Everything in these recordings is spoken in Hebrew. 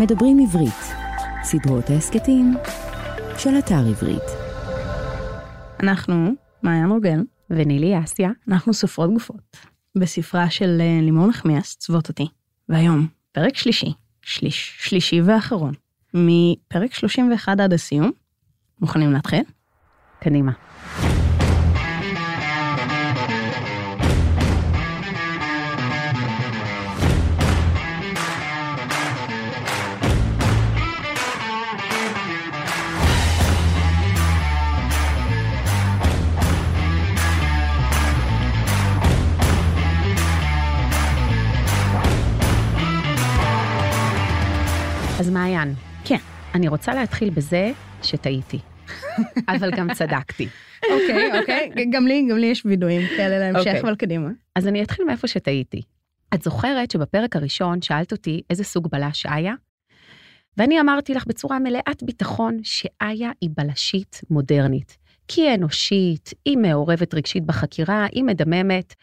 מדברים עברית, סדרות ההסכתים של אתר עברית. אנחנו, מעיין רוגל, ונילי אסיה, אנחנו סופרות גופות, בספרה של אה, לימור נחמיאס, צוות אותי. והיום, פרק שלישי, שליש, שלישי ואחרון, מפרק 31 עד הסיום. מוכנים להתחיל? קדימה. אז מעיין, כן. אני רוצה להתחיל בזה שטעיתי, אבל גם צדקתי. אוקיי, אוקיי, גם לי, גם לי יש וידואים כאלה להמשך, אוקיי. אבל קדימה. אז אני אתחיל מאיפה שטעיתי. את זוכרת שבפרק הראשון שאלת אותי איזה סוג בלש איה? ואני אמרתי לך בצורה מלאת ביטחון שאיה היא בלשית מודרנית. כי היא אנושית, היא מעורבת רגשית בחקירה, היא מדממת,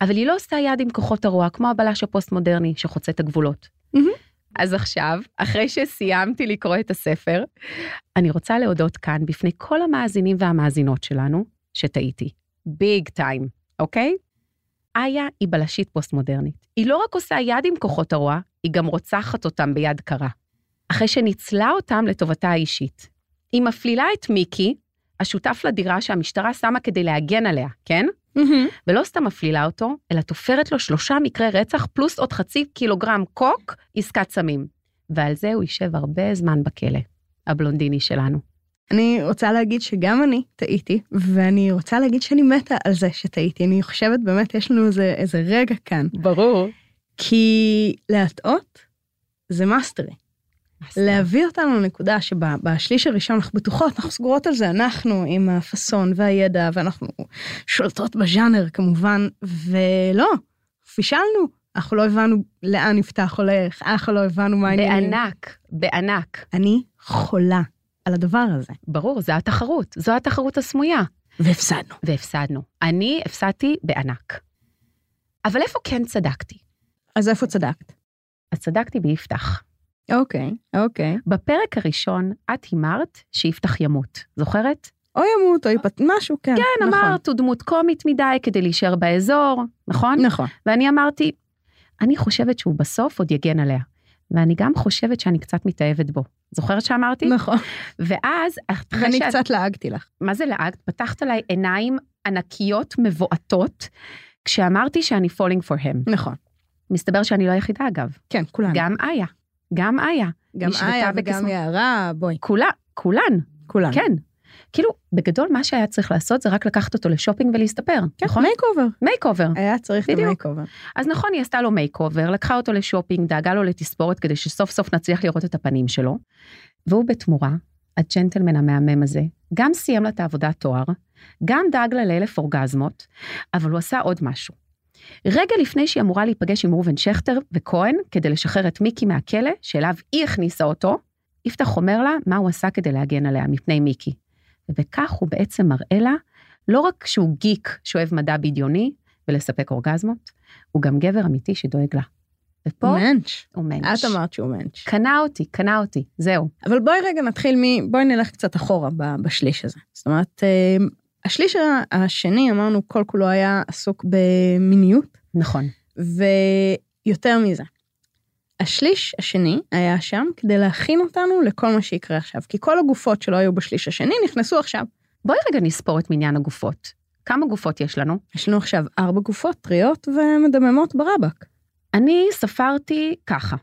אבל היא לא עושה יד עם כוחות הרוע כמו הבלש הפוסט-מודרני שחוצה את הגבולות. מהמם. אז עכשיו, אחרי שסיימתי לקרוא את הספר, אני רוצה להודות כאן בפני כל המאזינים והמאזינות שלנו, שטעיתי. ביג טיים, אוקיי? איה היא בלשית פוסט-מודרנית. היא לא רק עושה יד עם כוחות הרוע, היא גם רוצחת אותם ביד קרה. אחרי שניצלה אותם לטובתה האישית. היא מפלילה את מיקי, השותף לדירה שהמשטרה שמה כדי להגן עליה, כן? ולא סתם מפלילה אותו, אלא תופרת לו שלושה מקרי רצח פלוס עוד חצי קילוגרם קוק, עסקת סמים. ועל זה הוא יישב הרבה זמן בכלא, הבלונדיני שלנו. אני רוצה להגיד שגם אני טעיתי, ואני רוצה להגיד שאני מתה על זה שטעיתי. אני חושבת באמת יש לנו איזה, איזה רגע כאן, ברור. כי להטעות זה מאסטרי. להביא אותנו לנקודה שבשליש הראשון אנחנו בטוחות, אנחנו סגורות על זה, אנחנו עם הפאסון והידע, ואנחנו שולטות בז'אנר כמובן, ולא, פישלנו. אנחנו לא הבנו לאן נפתח הולך, אנחנו לא הבנו מה העניינים. בענק, בענק. אני חולה על הדבר הזה. ברור, זו התחרות, זו התחרות הסמויה. והפסדנו. והפסדנו. אני הפסדתי בענק. אבל איפה כן צדקתי? אז איפה צדקת? אז צדקתי ביפתח. אוקיי, אוקיי. בפרק הראשון את הימרת שיפתח ימות, זוכרת? או ימות או יפת... משהו, כן. כן, נכון. אמרת, הוא דמות קומית מדי כדי להישאר באזור, נכון? נכון. ואני אמרתי, אני חושבת שהוא בסוף עוד יגן עליה. ואני גם חושבת שאני קצת מתאהבת בו. זוכרת שאמרתי? נכון. ואז, אחרי ואני שאת... קצת לעגתי לך. מה זה לעגת? פתחת עליי עיניים ענקיות מבועתות, כשאמרתי שאני falling for him. נכון. מסתבר שאני לא היחידה אגב. כן, כולן. גם איה. גם איה. גם איה וגם יערה, בואי. כולה, כולן. כולן. כן. כאילו, בגדול מה שהיה צריך לעשות זה רק לקחת אותו לשופינג ולהסתפר, כן, נכון? makeover. makeover. היה צריך את. ה makeover. אז נכון, היא עשתה לו makeover, לקחה אותו לשופינג, דאגה לו לתספורת כדי שסוף סוף נצליח לראות את הפנים שלו. והוא בתמורה, הג'נטלמן המהמם הזה, גם סיים לה את העבודת תואר, גם דאג לה לאלף אורגזמות, אבל הוא עשה עוד משהו. רגע לפני שהיא אמורה להיפגש עם ראובן שכטר וכהן כדי לשחרר את מיקי מהכלא, שאליו היא הכניסה אותו, יפתח אומר לה מה הוא עשה כדי להגן עליה מפני מיקי. ובכך הוא בעצם מראה לה לא רק שהוא גיק שאוהב מדע בדיוני ולספק אורגזמות, הוא גם גבר אמיתי שדואג לה. ופה מענץ'. הוא מענץ'. את אמרת שהוא מענץ'. קנה אותי, קנה אותי, זהו. אבל בואי רגע נתחיל מ... בואי נלך קצת אחורה בשליש הזה. זאת אומרת, אה, השליש השני, אמרנו, כל כולו היה עסוק במיניות, נכון. ויותר מזה. השליש השני היה שם כדי להכין אותנו לכל מה שיקרה עכשיו, כי כל הגופות שלא היו בשליש השני נכנסו עכשיו. בואי רגע נספור את מניין הגופות. כמה גופות יש לנו? יש לנו עכשיו ארבע גופות טריות ומדממות ברבק. אני ספרתי ככה.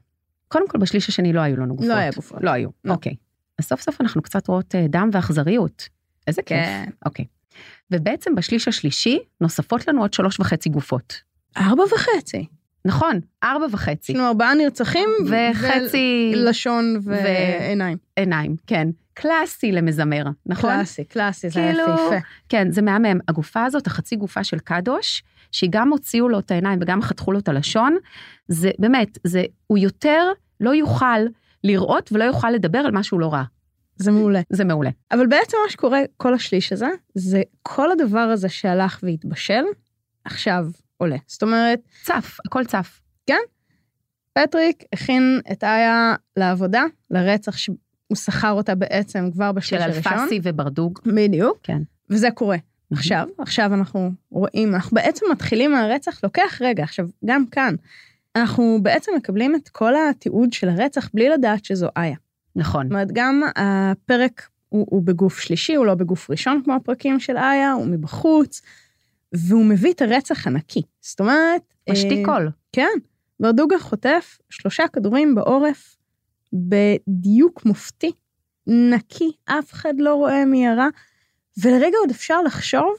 קודם כל, בשליש השני לא היו לנו גופות. לא היה גופות. לא היו, לא. אוקיי. אז סוף סוף אנחנו קצת רואות אה, דם ואכזריות. איזה כיף. כן. אוקיי. ובעצם בשליש השלישי נוספות לנו עוד שלוש וחצי גופות. ארבע וחצי. נכון, ארבע וחצי. יש לנו ארבעה נרצחים. וחצי לשון ועיניים. עיניים, כן. קלאסי למזמר, נכון? קלאסי, קלאסי, זה היה כאילו, יפהפה. כן, זה מהמם. הגופה הזאת, החצי גופה של קדוש, שהיא גם הוציאו לו את העיניים וגם חתכו לו את הלשון, זה באמת, זה, הוא יותר לא יוכל לראות ולא יוכל לדבר על מה שהוא לא ראה. זה מעולה. זה מעולה. אבל בעצם מה שקורה כל השליש הזה, זה כל הדבר הזה שהלך והתבשל, עכשיו עולה. זאת אומרת, צף, הכל צף. פטריק הכין את איה לעבודה, לרצח שהוא שכר אותה בעצם כבר של בשליש הראשון. אלפסי וברדוג. בדיוק. כן. וזה קורה. עכשיו, עכשיו אנחנו רואים, אנחנו בעצם מתחילים מהרצח, לוקח רגע, עכשיו, גם כאן, אנחנו בעצם מקבלים את כל התיעוד של הרצח בלי לדעת שזו איה. נכון. זאת אומרת, גם הפרק הוא, הוא בגוף שלישי, הוא לא בגוף ראשון כמו הפרקים של איה, הוא מבחוץ, והוא מביא את הרצח הנקי. זאת אומרת... משתיק אה, קול. כן, ברדוגה חוטף שלושה כדורים בעורף בדיוק מופתי, נקי, אף אחד לא רואה מי ירה, ולרגע עוד אפשר לחשוב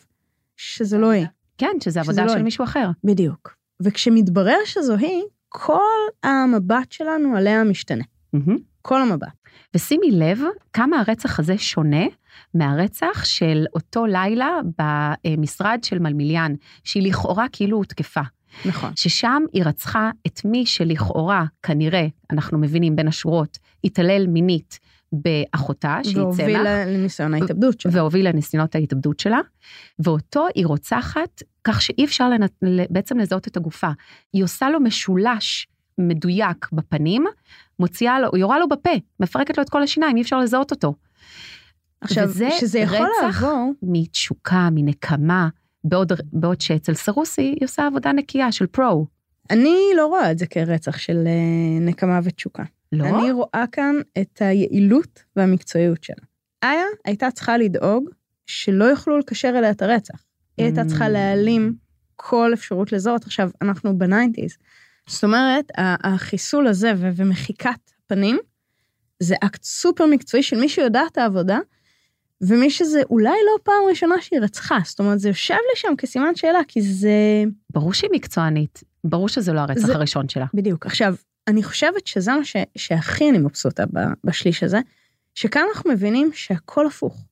שזה לא היא. כן, שזה עבודה שזה לא של היא. מישהו אחר. בדיוק. וכשמתברר שזו היא, כל המבט שלנו עליה משתנה. מהמם. כל המבט. ושימי לב כמה הרצח הזה שונה מהרצח של אותו לילה במשרד של מלמיליאן, שהיא לכאורה כאילו הותקפה. נכון. ששם היא רצחה את מי שלכאורה, כנראה, אנחנו מבינים בין השורות, התעלל מינית באחותה, שהיא צמח, והובילה לניסיון ההתאבדות שלה. והובילה לניסיונות ההתאבדות שלה, ואותו היא רוצחת, כך שאי אפשר לנ... בעצם לזהות את הגופה. היא עושה לו משולש מדויק בפנים, מוציאה לו, יורה לו בפה, מפרקת לו את כל השיניים, אי אפשר לזהות אותו. עכשיו, וזה שזה יכול רצח לעבור, מתשוקה, מנקמה, בעוד, בעוד שאצל סרוסי היא עושה עבודה נקייה של פרו. אני לא רואה את זה כרצח של אה, נקמה ותשוקה. לא? אני רואה כאן את היעילות והמקצועיות שלה. איה הייתה צריכה לדאוג שלא יוכלו לקשר אליה את הרצח. היא הייתה צריכה Mm. להעלים כל אפשרות לזהות. עכשיו, אנחנו בניינטיז. זאת אומרת, החיסול הזה ומחיקת פנים, זה אקט סופר מקצועי של מי שיודע את העבודה, ומי שזה אולי לא פעם ראשונה שהיא רצחה. זאת אומרת, זה יושב לי שם כסימן שאלה, כי זה... ברור שהיא מקצוענית, ברור שזה לא הרצח זה- הראשון שלה. בדיוק. עכשיו, אני חושבת שזה מה ש, שהכי אני מבסוטה בשליש הזה, שכאן אנחנו מבינים שהכל הפוך.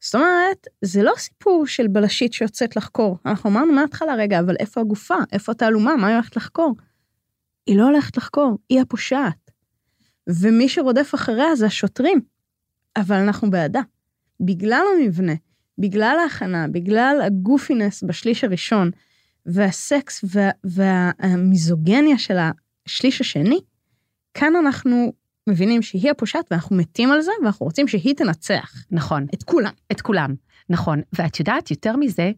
זאת אומרת, זה לא סיפור של בלשית שיוצאת לחקור. אנחנו אמרנו מההתחלה, רגע, אבל איפה הגופה? איפה התעלומה? מה היא הולכת לחקור? היא לא הולכת לחקור, היא הפושעת. ומי שרודף אחריה זה השוטרים. אבל אנחנו בעדה. בגלל המבנה, בגלל ההכנה, בגלל הגופינס בשליש הראשון, והסקס וה, והמיזוגניה של השליש השני, כאן אנחנו מבינים שהיא הפושעת ואנחנו מתים על זה, ואנחנו רוצים שהיא תנצח נכון, את כולם. את כולם. נכון, ואת יודעת, יותר מזה,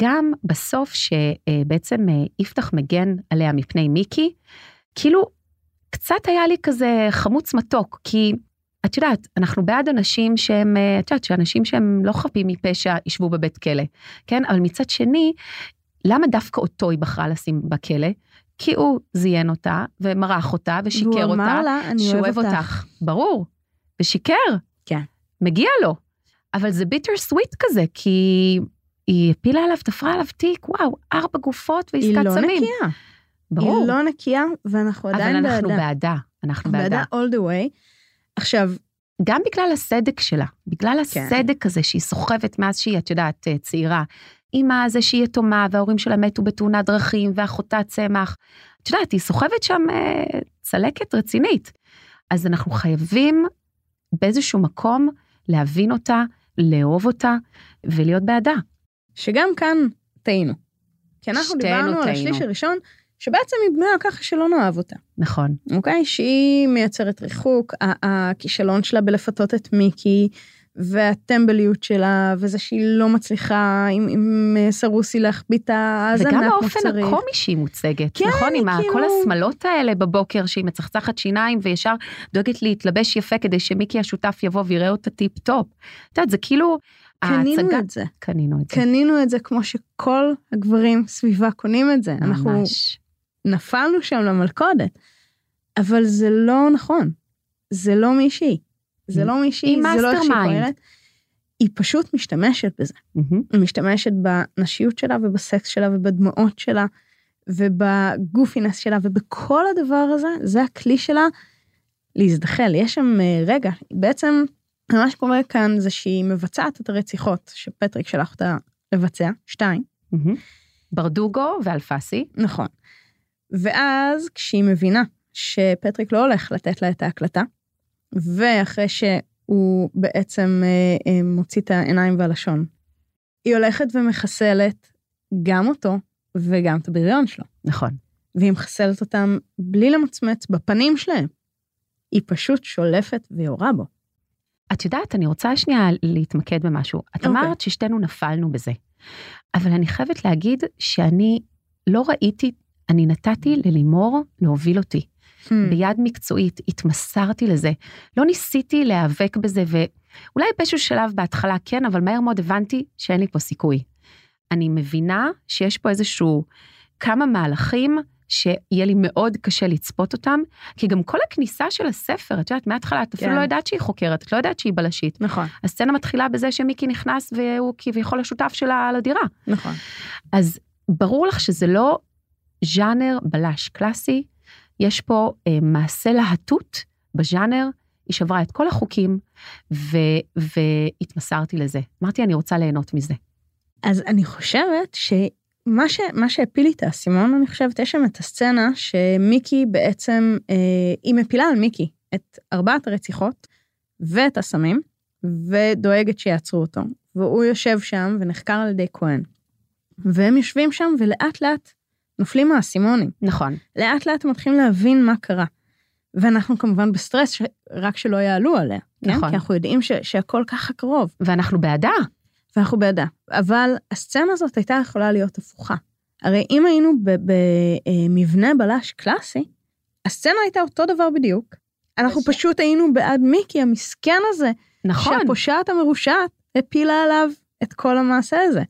גם בסוף שבעצם אה, יפתח מגן עליה מפני מיקי, כאילו, קצת היה לי כזה חמוץ מתוק, כי את יודעת, אנחנו בעד אנשים שהם, אה, את יודעת, שאנשים שהם לא חפים מפשע ישבו בבית כלא, כן? אבל מצד שני, למה דווקא אותו היא בחרה לשים בכלא? כי הוא זיין אותה, ומרח אותה, ושיקר אותה, לה, אני שהוא אוהב אותך. ברור, ושיקר. כן. מגיע לו. אבל זה ביטר סוויט כזה, כי היא הפילה עליו, תפרה עליו תיק, וואו, ארבע גופות היא ועסקת לא סמים. נקייה. ברור, היא לא נקייה, ואנחנו עדיין אבל בעדה. אנחנו בעדה, אנחנו בעדה. בעדה all the way. עכשיו, גם בגלל הסדק שלה, בגלל כן. הסדק הזה שהיא סוחבת מאז שהיא, את יודעת, אה, צעירה. עם הזה שהיא יתומה, וההורים שלה מתו בתאונת דרכים, ואחותה צמח. את יודעת, היא סוחבת שם אה, צלקת רצינית. אז אנחנו חייבים באיזשהו מקום להבין אותה, לאהוב אותה, ולהיות בעדה. שגם כאן טעינו. כי אנחנו דיברנו על טעינו. השליש הראשון, שבעצם היא בנויה ככה שלא נאהב אותה. נכון. אוקיי? שהיא מייצרת ריחוק, הכישלון שלה בלפתות את מיקי, והטמבליות שלה, וזה שהיא לא מצליחה עם, עם אה, סרוסי להחביא את ההאזנה וגם כמו האופן שצריך. הקומי שהיא מוצגת, כן, נכון? עם כאילו- כל השמלות האלה בבוקר שהיא מצחצחת שיניים וישר דואגת להתלבש יפה כדי שמיקי השותף יבוא ויראה אותה טיפ טופ. את יודעת, זה כאילו... קנינו ההצגה- את זה. קנינו את זה. קנינו את זה כמו שכל הגברים סביבה קונים את זה. אנחנו ממש. נפלנו שם למלכודת. אבל זה לא נכון. זה לא מישהי. זה לא מישהי, זה לא איך שהיא. פועלת. היא פשוט משתמשת בזה. מהמם. היא משתמשת בנשיות שלה ובסקס שלה ובדמעות שלה ובגופינס שלה ובכל הדבר הזה, זה הכלי שלה להזדחל. יש שם אה, רגע, בעצם מה שקורה כאן זה שהיא מבצעת את הרציחות שפטריק שלח אותה לבצע, שתיים, מהמם. ברדוגו ואלפסי. נכון. ואז כשהיא מבינה שפטריק לא הולך לתת לה את ההקלטה, ואחרי שהוא בעצם אה, אה, מוציא את העיניים והלשון, היא הולכת ומחסלת גם אותו וגם את הבריון שלו. נכון. והיא מחסלת אותם בלי למצמץ בפנים שלהם. היא פשוט שולפת ויורה בו. את יודעת, אני רוצה שנייה להתמקד במשהו. את אוקיי. אמרת ששתינו נפלנו בזה, אבל אני חייבת להגיד שאני לא ראיתי, אני נתתי ללימור להוביל אותי. Hmm. ביד מקצועית, התמסרתי לזה. לא ניסיתי להיאבק בזה, ואולי באיזשהו שלב בהתחלה כן, אבל מהר מאוד הבנתי שאין לי פה סיכוי. אני מבינה שיש פה איזשהו כמה מהלכים שיהיה לי מאוד קשה לצפות אותם, כי גם כל הכניסה של הספר, את יודעת, מההתחלה את אפילו כן. לא יודעת שהיא חוקרת, את לא יודעת שהיא בלשית. נכון, הסצנה מתחילה בזה שמיקי נכנס והוא כביכול השותף שלה לדירה. נכון. אז ברור לך שזה לא ז'אנר בלש קלאסי, יש פה אה, מעשה להטוט בז'אנר, היא שברה את כל החוקים, ו, והתמסרתי לזה. אמרתי, אני רוצה ליהנות מזה. אז אני חושבת שמה ש, מה שהפיל לי את האסימון, אני חושבת, יש שם את הסצנה שמיקי בעצם, אה, היא מפילה על מיקי את ארבעת הרציחות ואת הסמים, ודואגת שיעצרו אותו. והוא יושב שם ונחקר על ידי כהן. והם יושבים שם ולאט לאט נופלים האסימונים. נכון, לאט לאט מתחילים להבין מה קרה. ואנחנו כמובן בסטרס, ש... רק שלא יעלו עליה. כן? נכון. כי אנחנו יודעים ש... שהכל ככה קרוב. ואנחנו בעדה. ואנחנו בעדה. אבל הסצנה הזאת הייתה יכולה להיות הפוכה. הרי אם היינו במבנה בלש קלאסי, הסצנה הייתה אותו דבר בדיוק. אנחנו פשוט היינו בעד מיקי המסכן הזה, נכון. שהפושעת המרושעת הפילה עליו את כל המעשה הזה.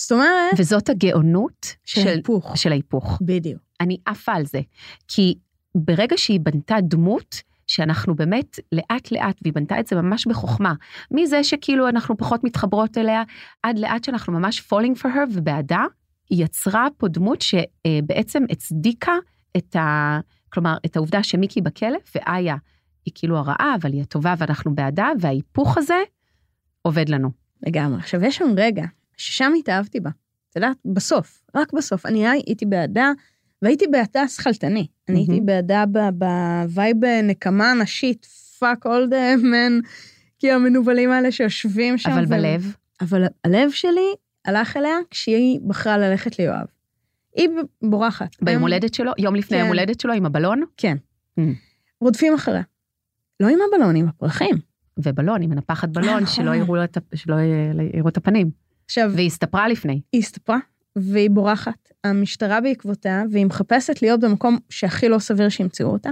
זאת אומרת, וזאת הגאונות של היפוך. של ההיפוך. בדיוק. אני עפה על זה. כי ברגע שהיא בנתה דמות, שאנחנו באמת לאט לאט, והיא בנתה את זה ממש בחוכמה, מזה שכאילו אנחנו פחות מתחברות אליה, עד לאט שאנחנו ממש falling for her ובעדה, היא יצרה פה דמות שבעצם הצדיקה את ה... כלומר, את העובדה שמיקי בכלא, ואיה היא כאילו הרעה, אבל היא הטובה ואנחנו בעדה, וההיפוך הזה עובד לנו. לגמרי. עכשיו, יש שם רגע ששם התאהבתי בה. את יודעת, בסוף, רק בסוף. אני הייתי בעדה, והייתי בעדה שכלתני. אני הייתי. בעדה ב vibe נקמה נשית, fuck all the men, כי המנוולים האלה שיושבים שם. אבל ו- בלב, אבל הלב שלי הלך אליה כשהיא בחרה ללכת ליואב. היא בורחת. ביום הולדת שלו, יום לפני כן. יום הולדת שלו עם הבלון, כן. Mm. רודפים אחריה. לא עם הבלון, עם הפרחים. ובלון, עם מנפחת בלון, נכון. שלא שלא יראו את הפנים. עכשיו, והיא הסתפרה לפני. היא הסתפרה, והיא בורחת. המשטרה בעקבותיה, והיא מחפשת להיות במקום שהכי לא סביר שימצאו אותה,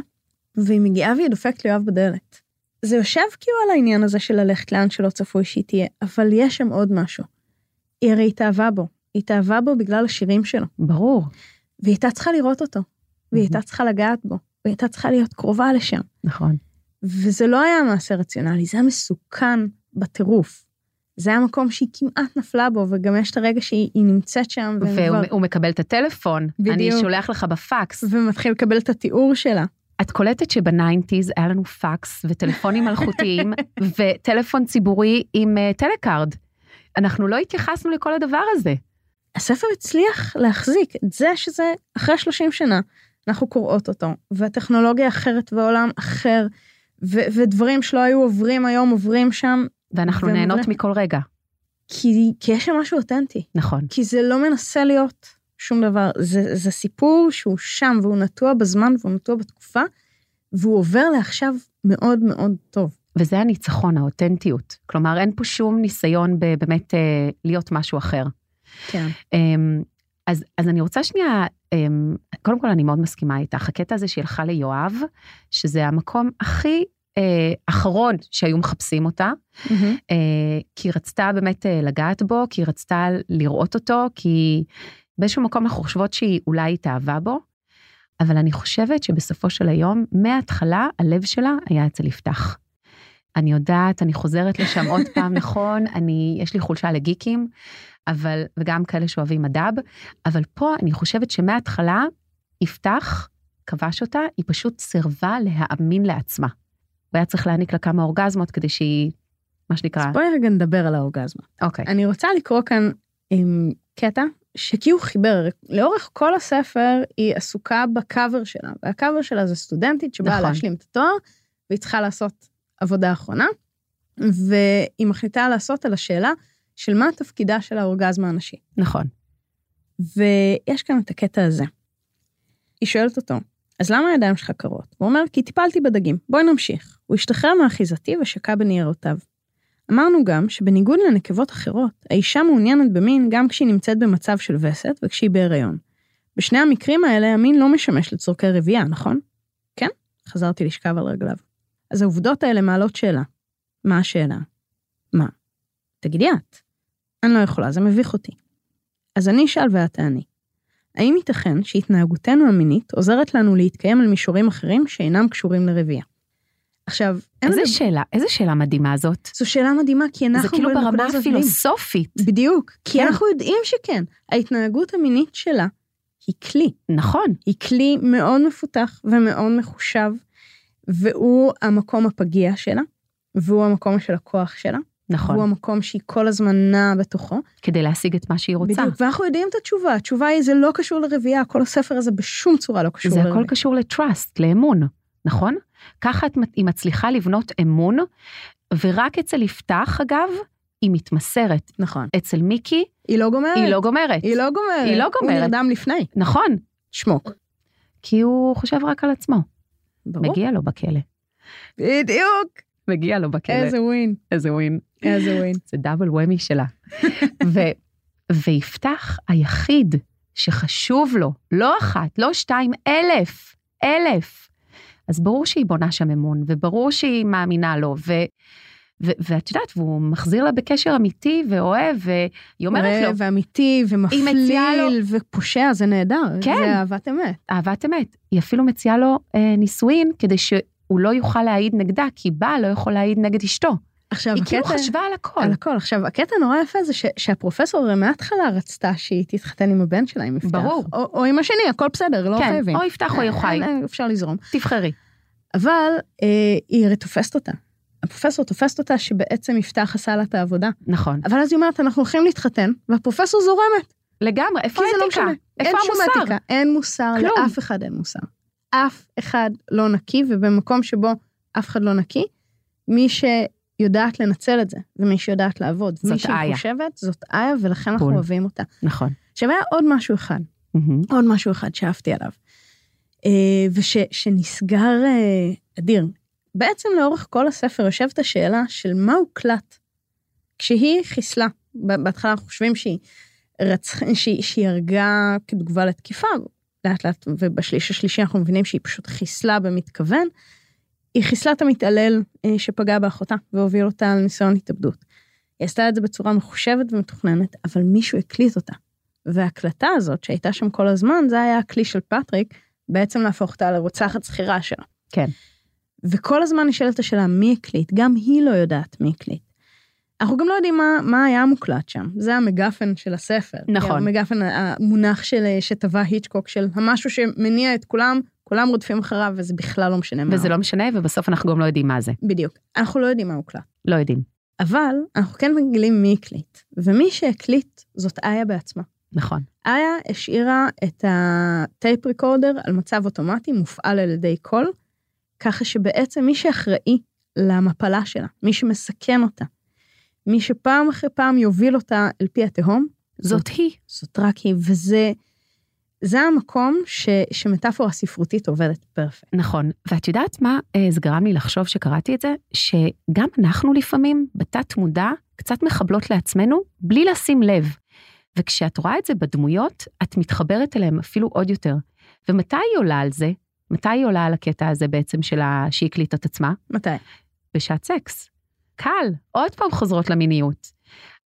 והיא מגיעה והיא דופקת ליואב בדלת. זה יושב כאילו על העניין הזה של ללכת לאן שלא צפוי שהיא תהיה, אבל יש שם עוד משהו. היא הרי התאהבה בו. היא התאהבה בו בגלל השירים שלו, ברור. והיא הייתה צריכה לראות אותו, והיא הייתה מהמם. צריכה לגעת בו, והיא הייתה צריכה להיות קרובה לשם. נכון. וזה לא היה מעשה רציונלי, זה היה מסוכן בטירוף. זה היה מקום שהיא כמעט נפלה בו, וגם יש את הרגע שהיא היא נמצאת שם, והם כבר- והוא מקבל את הטלפון, אני בדיוק. שולח לך בפקס. ומתחיל לקבל את התיאור שלה. את קולטת שב nineties היה לנו פקס וטלפונים מלכותיים וטלפון ציבורי עם אה, טלקארד. אנחנו לא התייחסנו לכל הדבר הזה. הספר הצליח להחזיק את זה שזה אחרי 30 שנה, אנחנו קוראות אותו, והטכנולוגיה אחרת ועולם אחר, ו- ודברים שלא היו עוברים היום עוברים שם, ואנחנו והם נהנות מכל רגע. כי, כי יש שם משהו אותנטי, נכון. כי זה לא מנסה להיות שום דבר, זה, זה סיפור שהוא שם והוא נטוע בזמן והוא נטוע בתקופה, והוא עובר לעכשיו מאוד מאוד טוב. וזה הניצחון, האותנטיות. כלומר, אין פה שום ניסיון ב- באמת אה, להיות משהו אחר. כן. אמ, אז, אז אני רוצה שנייה, אמ, קודם כל אני מאוד מסכימה איתך, הקטע הזה שהיא הלכה ליואב, שזה המקום הכי אה, אחרון שהיו מחפשים אותה, אה, כי היא רצתה באמת אה, לגעת בו, כי היא רצתה לראות אותו, כי באיזשהו מקום אנחנו חושבות שהיא אולי התאהבה בו, אבל אני חושבת שבסופו של היום, מההתחלה, הלב שלה היה אצל יפתח. אני יודעת, אני חוזרת לשם עוד פעם, נכון, אני, יש לי חולשה לגיקים, אבל, וגם כאלה שאוהבים מדב, אבל פה אני חושבת שמההתחלה, יפתח כבש אותה, היא פשוט סירבה להאמין לעצמה. הוא היה צריך להעניק לה כמה אורגזמות כדי שהיא, מה שנקרא, אז בואי רגע נדבר על האורגזמה. אוקיי, אני רוצה לקרוא כאן עם קטע שכי הוא חיבר, לאורך כל הספר היא עסוקה בקאבר שלה, והקאבר שלה זה סטודנטית שבאה נכון. להשלים את התואר, והיא צריכה לעשות עבודה אחרונה, והיא מחליטה לעשות על השאלה של מה תפקידה של האורגזמה הנשי. נכון. ויש כאן את הקטע הזה. היא שואלת אותו, אז למה הידיים שלך קרות? הוא אומר, כי טיפלתי בדגים, בואי נמשיך. הוא השתחרר מאחיזתי ושקע בניירותיו. אמרנו גם שבניגוד לנקבות אחרות, האישה מעוניינת במין גם כשהיא נמצאת במצב של וסת וכשהיא בהיריון. בשני המקרים האלה המין לא משמש לצורכי רבייה, נכון? כן? חזרתי לשכב על רגליו. אז העובדות האלה מעלות שאלה. מה השאלה? מה? תגידי את. אני לא יכולה, זה מביך אותי. אז אני אשאל ואת תעני. האם ייתכן שהתנהגותנו המינית עוזרת לנו להתקיים על מישורים אחרים שאינם קשורים לרבייה? עכשיו, אין איזה לדבר- שאלה, איזה שאלה מדהימה זאת. זו שאלה מדהימה, כי אנחנו... זה כאילו ברמה הזאת יודעים. הפילוסופית. בדיוק, כי כן. אנחנו יודעים שכן. ההתנהגות המינית שלה היא כלי. נכון, היא כלי מאוד מפותח ומאוד מחושב, והוא המקום הפגיע שלה, והוא המקום של הכוח שלה, נכון, והוא המקום שהיא כל הזמן נעה בתוכו. כדי להשיג את מה שהיא רוצה. בדיוק, ואנחנו יודעים את התשובה, התשובה היא זה לא קשור לרבייה, כל הספר הזה בשום צורה לא קשור זה לרבייה. הכל קשור לטראסט, לאמון, נכון? ככה את, היא מצליחה לבנות אמון, ורק אצל יפתח, אגב, היא מתמסרת. נכון. אצל מיקי, היא לא גומרת. היא לא גומרת. היא לא גומרת. היא לא הוא גומרת. נרדם לפני. נכון, שמוק. כי הוא חושב רק על עצמו. ברור. מגיע לו בכלא. בדיוק. מגיע לו בכלא. איזה ווין. איזה ווין. איזה ווין. זה דאבל וומי שלה. ו, ויפתח היחיד שחשוב לו, לא אחת, לא שתיים, אלף, אלף. אז ברור שהיא בונה שם אמון, וברור שהיא מאמינה לו, ו, ו, ואת יודעת, והוא מחזיר לה בקשר אמיתי ואוהב, והיא אומרת לו, אוהב ואמיתי ומפליל ופושע, זה נהדר. כן. זה אהבת אמת. אהבת אמת. היא אפילו מציעה לו אה, נישואין, כדי שהוא לא יוכל להעיד נגדה, כי בעל לא יכול להעיד נגד אשתו. עכשיו, היא כאילו הקטע- חשבה על הכל. על הכל. עכשיו, הקטע נורא יפה זה ש, שהפרופסור הרי מההתחלה רצתה שהיא תתחתן עם הבן שלה, עם יפתח. ברור. או, או עם השני, הכל בסדר, לא כן, חייבים. או יפתח או יוחאי, אין- אין, אפשר לזרום. תבחרי. אבל אה, היא הרי תופסת אותה. הפרופסור תופסת אותה שבעצם יפתח עשה לה את העבודה. נכון. אבל אז היא אומרת, אנחנו הולכים להתחתן, והפרופסור זורמת. לגמרי, איפה כי זה לא האתיקה? משנה. איפה אין המוסר? אין מוסר, כלום. לאף אחד אין מוסר. אף אחד לא נקי, ובמקום שבו אף אחד לא נקי, מי שיודעת לנצל את זה, ומי שיודעת לעבוד. זאת מי שהיא. חושבת, זאת איה, ולכן אנחנו. אוהבים אותה. נכון. עכשיו היה עוד משהו אחד, מהמם. עוד משהו אחד שאהבתי עליו, ושנסגר אדיר. בעצם לאורך כל הספר יושבת השאלה של מה הוקלט. כשהיא חיסלה, בהתחלה אנחנו חושבים שהיא, רצח, שהיא, שהיא הרגה כתגובה לתקיפה, לאט לאט, ובשליש השלישי אנחנו מבינים שהיא פשוט חיסלה במתכוון. היא חיסלה את המתעלל אה, שפגע באחותה והוביל אותה לניסיון התאבדות. היא עשתה את זה בצורה מחושבת ומתוכננת, אבל מישהו הקליט אותה. וההקלטה הזאת שהייתה שם כל הזמן, זה היה הכלי של פטריק, בעצם להפוך אותה לרוצחת שכירה שלה. כן. וכל הזמן נשאלת השאלה מי הקליט, גם היא לא יודעת מי הקליט. אנחנו גם לא יודעים מה, מה היה מוקלט שם, זה ה MacGuffin של הספר. נכון. ה MacGuffin, המונח של, שטבע היצ'קוק, של המשהו שמניע את כולם, כולם רודפים אחריו, וזה בכלל לא משנה מה. וזה. לא משנה, ובסוף אנחנו גם לא יודעים מה זה. בדיוק. אנחנו לא יודעים מה הוקלט. לא יודעים. אבל אנחנו כן מגלים מי הקליט, ומי שהקליט זאת איה בעצמה. נכון. איה השאירה את ה tape recorder על מצב אוטומטי מופעל על ידי קול, ככה שבעצם מי שאחראי למפלה שלה, מי שמסכן אותה, מי שפעם אחרי פעם יוביל אותה אל פי התהום, זאת היא. זאת רק היא, וזה זה המקום ש, שמטאפורה ספרותית עובדת פרפקט. נכון. ואת יודעת מה אה, זה גרם לי לחשוב שקראתי את זה? שגם אנחנו לפעמים, בתת מודע, קצת מחבלות לעצמנו, בלי לשים לב. וכשאת רואה את זה בדמויות, את מתחברת אליהם אפילו עוד יותר. ומתי היא עולה על זה? מתי היא עולה על הקטע הזה בעצם של ה... שהיא הקליטה את עצמה? מתי? בשעת סקס. קל, עוד פעם חוזרות למיניות.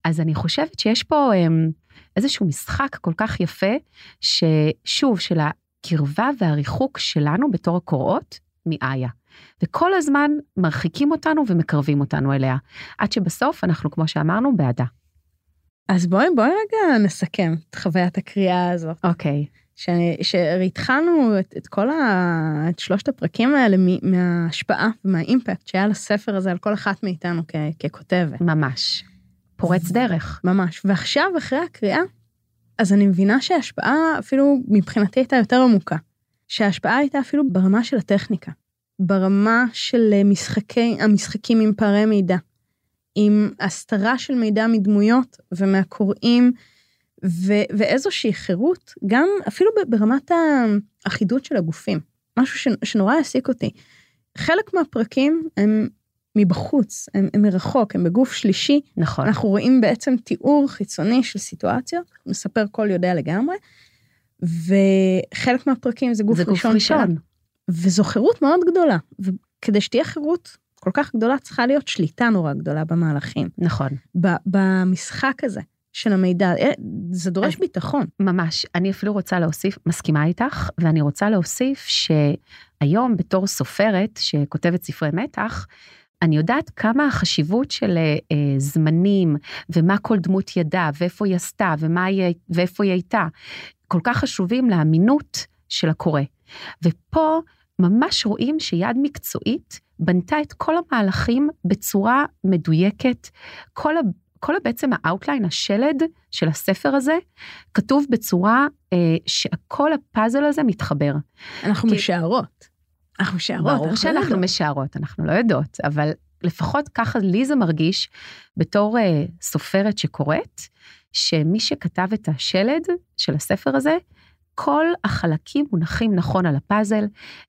אז אני חושבת שיש פה אמ, איזשהו משחק כל כך יפה, ששוב, של הקרבה והריחוק שלנו בתור הקוראות מאיה. וכל הזמן מרחיקים אותנו ומקרבים אותנו אליה, עד שבסוף אנחנו, כמו שאמרנו, בעדה. אז בואי, בואי רגע נסכם את חוויית הקריאה הזאת. אוקיי. שהתחלנו את, את כל ה... את שלושת הפרקים האלה מ- מההשפעה ומהאימפקט שהיה לספר הזה על כל אחת מאיתנו כ, ככותבת. ממש. פורץ דרך. ממש. ועכשיו, אחרי הקריאה, אז אני מבינה שההשפעה אפילו מבחינתי הייתה יותר עמוקה. שההשפעה הייתה אפילו ברמה של הטכניקה. ברמה של אה, משחקי, המשחקים עם פערי מידע. עם הסתרה של מידע מדמויות ומהקוראים, ו- ואיזושהי חירות, גם אפילו ברמת האחידות של הגופים, משהו ש, שנורא העסיק אותי. חלק מהפרקים הם מבחוץ, הם, הם מרחוק, הם בגוף שלישי. נכון. אנחנו רואים בעצם תיאור חיצוני של סיטואציות, מספר כל יודע לגמרי, וחלק מהפרקים זה גוף זה גוף ראשון. ראשון. שלנו. וזו חירות מאוד גדולה, וכדי שתהיה חירות כל כך גדולה, צריכה להיות שליטה נורא גדולה במהלכים. נכון. ב- במשחק הזה של המידע, אה, זה דורש ביטחון. ממש. אני אפילו רוצה להוסיף, מסכימה איתך, ואני רוצה להוסיף שהיום בתור סופרת שכותבת ספרי מתח, אני יודעת כמה החשיבות של אה, אה, זמנים, ומה כל דמות ידעה, ואיפה היא עשתה, ומה היא, ואיפה היא הייתה, כל כך חשובים לאמינות של הקורא. ופה ממש רואים שיד מקצועית בנתה את כל המהלכים בצורה מדויקת. כל, כל בעצם ה outline, השלד של הספר הזה, כתוב בצורה אה, שכל הפאזל הזה מתחבר. אנחנו כי- משערות. אנחנו משערות. ברור אנחנו שאנחנו יודעות. משערות, אנחנו לא יודעות, אבל לפחות ככה לי זה מרגיש בתור אה, סופרת שקוראת, שמי שכתב את השלד של הספר הזה, כל החלקים מונחים נכון על הפאזל,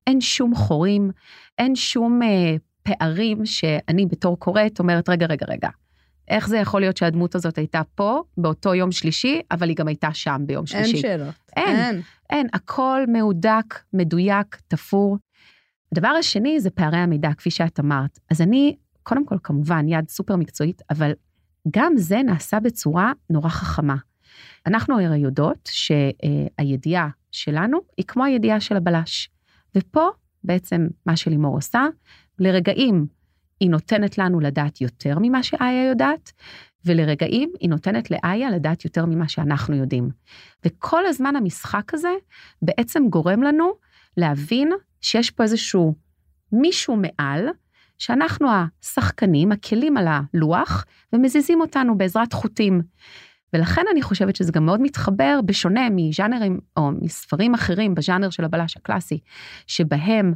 אין שום חורים, אין שום אה, פערים שאני בתור קוראת אומרת, רגע, רגע, רגע, איך זה יכול להיות שהדמות הזאת הייתה פה באותו יום שלישי, אבל היא גם הייתה שם ביום אין שלישי? שאלות. אין. אין, הכל מהודק, מדויק, תפור. הדבר השני זה פערי המידע, כפי שאת אמרת. אז אני, קודם כל, כמובן, יד סופר מקצועית, אבל גם זה נעשה בצורה נורא חכמה. אנחנו הרי יודעות שהידיעה שלנו היא כמו הידיעה של הבלש. ופה בעצם מה שלימור עושה, לרגעים היא נותנת לנו לדעת יותר ממה שאיה יודעת, ולרגעים היא נותנת לאיה לדעת יותר ממה שאנחנו יודעים. וכל הזמן המשחק הזה בעצם גורם לנו להבין שיש פה איזשהו מישהו מעל, שאנחנו השחקנים, הכלים על הלוח, ומזיזים אותנו בעזרת חוטים. ולכן אני חושבת שזה גם מאוד מתחבר, בשונה מז'אנרים או מספרים אחרים בז'אנר של הבלש הקלאסי, שבהם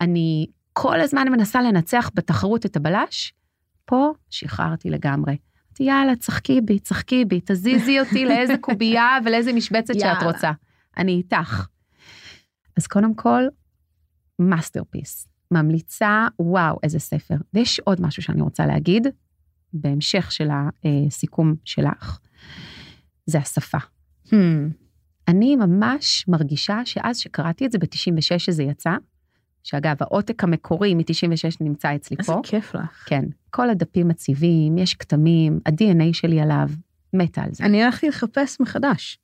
אני כל הזמן מנסה לנצח בתחרות את הבלש, פה שחררתי לגמרי. יאללה, שחקי בי, שחקי בי, תזיזי אותי לאיזה קובייה ולאיזה משבצת שאת יאללה. רוצה. אני איתך. אז קודם כל, masterpiece. ממליצה, וואו, איזה ספר. ויש עוד משהו שאני רוצה להגיד, בהמשך של הסיכום שלך, זה השפה. Hmm. אני ממש מרגישה שאז שקראתי את זה ב-96 שזה יצא, שאגב, העותק המקורי מ-96 נמצא אצלי איזה פה. כיף לך. כן, כל הדפים הצבעיים, יש כתמים, ה-DNA שלי עליו, מתה על זה. אני הלכתי לחפש מחדש.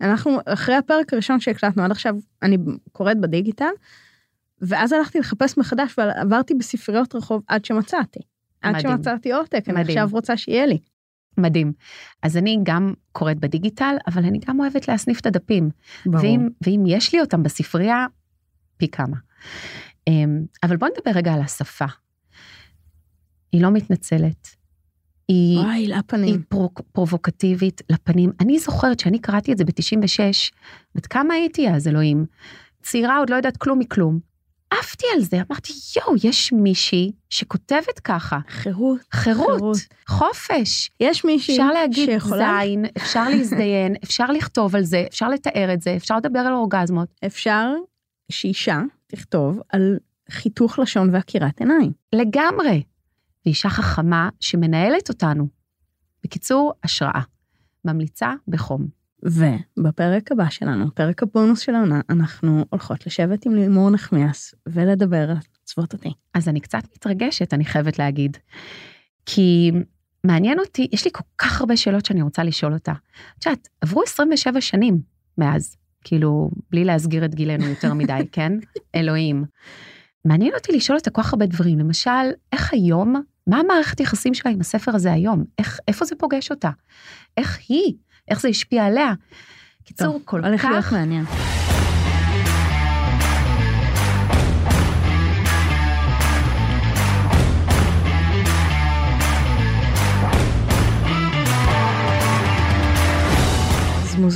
אנחנו, אחרי הפרק הראשון שהקלטנו, עד עכשיו אני קוראת בדיגיטל, ואז הלכתי לחפש מחדש ועברתי בספריות רחוב עד שמצאתי. עד מדהים. שמצאתי עותק, אני. עכשיו רוצה שיהיה לי. מדהים. אז אני גם קוראת בדיגיטל, אבל אני גם אוהבת להסניף את הדפים. ואם, ואם יש לי אותם בספרייה, פי כמה. אמ, אבל בוא נדבר רגע על השפה. היא לא מתנצלת. היא, וואי, היא לפנים. פרו, פרובוקטיבית לפנים. אני זוכרת שאני קראתי את זה ב-96, בת כמה הייתי אז, אלוהים? צעירה, עוד לא יודעת כלום מכלום. עפתי על זה, אמרתי, יואו, יש מישהי שכותבת ככה. חירות. חירות, חירות. חופש. יש מישהי אפשר להגיד שיכולה, זין, אפשר להזדיין, אפשר לכתוב על זה, אפשר לתאר את זה, אפשר לדבר על אורגזמות. אפשר שאישה תכתוב על חיתוך לשון ועקירת עיניים. לגמרי. ואישה חכמה שמנהלת אותנו. בקיצור, השראה. ממליצה בחום. ובפרק הבא שלנו, פרק הבונוס של העונה, אנחנו הולכות לשבת עם לימור נחמיאס ולדבר על צוות אותי. אז אני קצת מתרגשת, אני חייבת להגיד. כי מעניין אותי, יש לי כל כך הרבה שאלות שאני רוצה לשאול אותה. את יודעת, עברו 27 שנים מאז, כאילו, בלי להסגיר את גילנו יותר מדי, כן? אלוהים. מעניין אותי לשאול אותה כל כך הרבה דברים, למשל, איך היום, מה המערכת יחסים שלה עם הספר הזה היום? איך, איפה זה פוגש אותה? איך היא? איך זה השפיע עליה? קיצור, כל הולך להיות כך מעניין.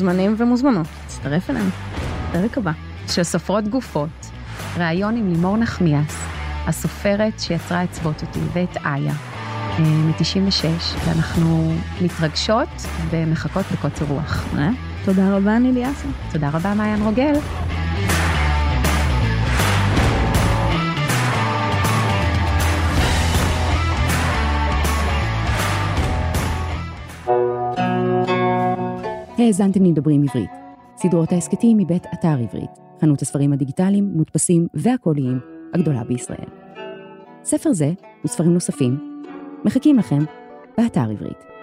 מוזמנים ומוזמנות, תצטרף אלינו. פרק הבא. של סופרות גופות, ראיון עם לימור נחמיאס, הסופרת שיצרה את צוות אותי ואת איה, מ-96, ואנחנו מתרגשות ומחכות בקוצר רוח. אה? תודה רבה, נילי אסה. תודה רבה, מעיין רוגל. שהאזנתם לדברים עברית, סדרות ההסכתים מבית אתר עברית, חנות הספרים הדיגיטליים, מודפסים והקוליים הגדולה בישראל. ספר זה וספרים נוספים מחכים לכם באתר עברית.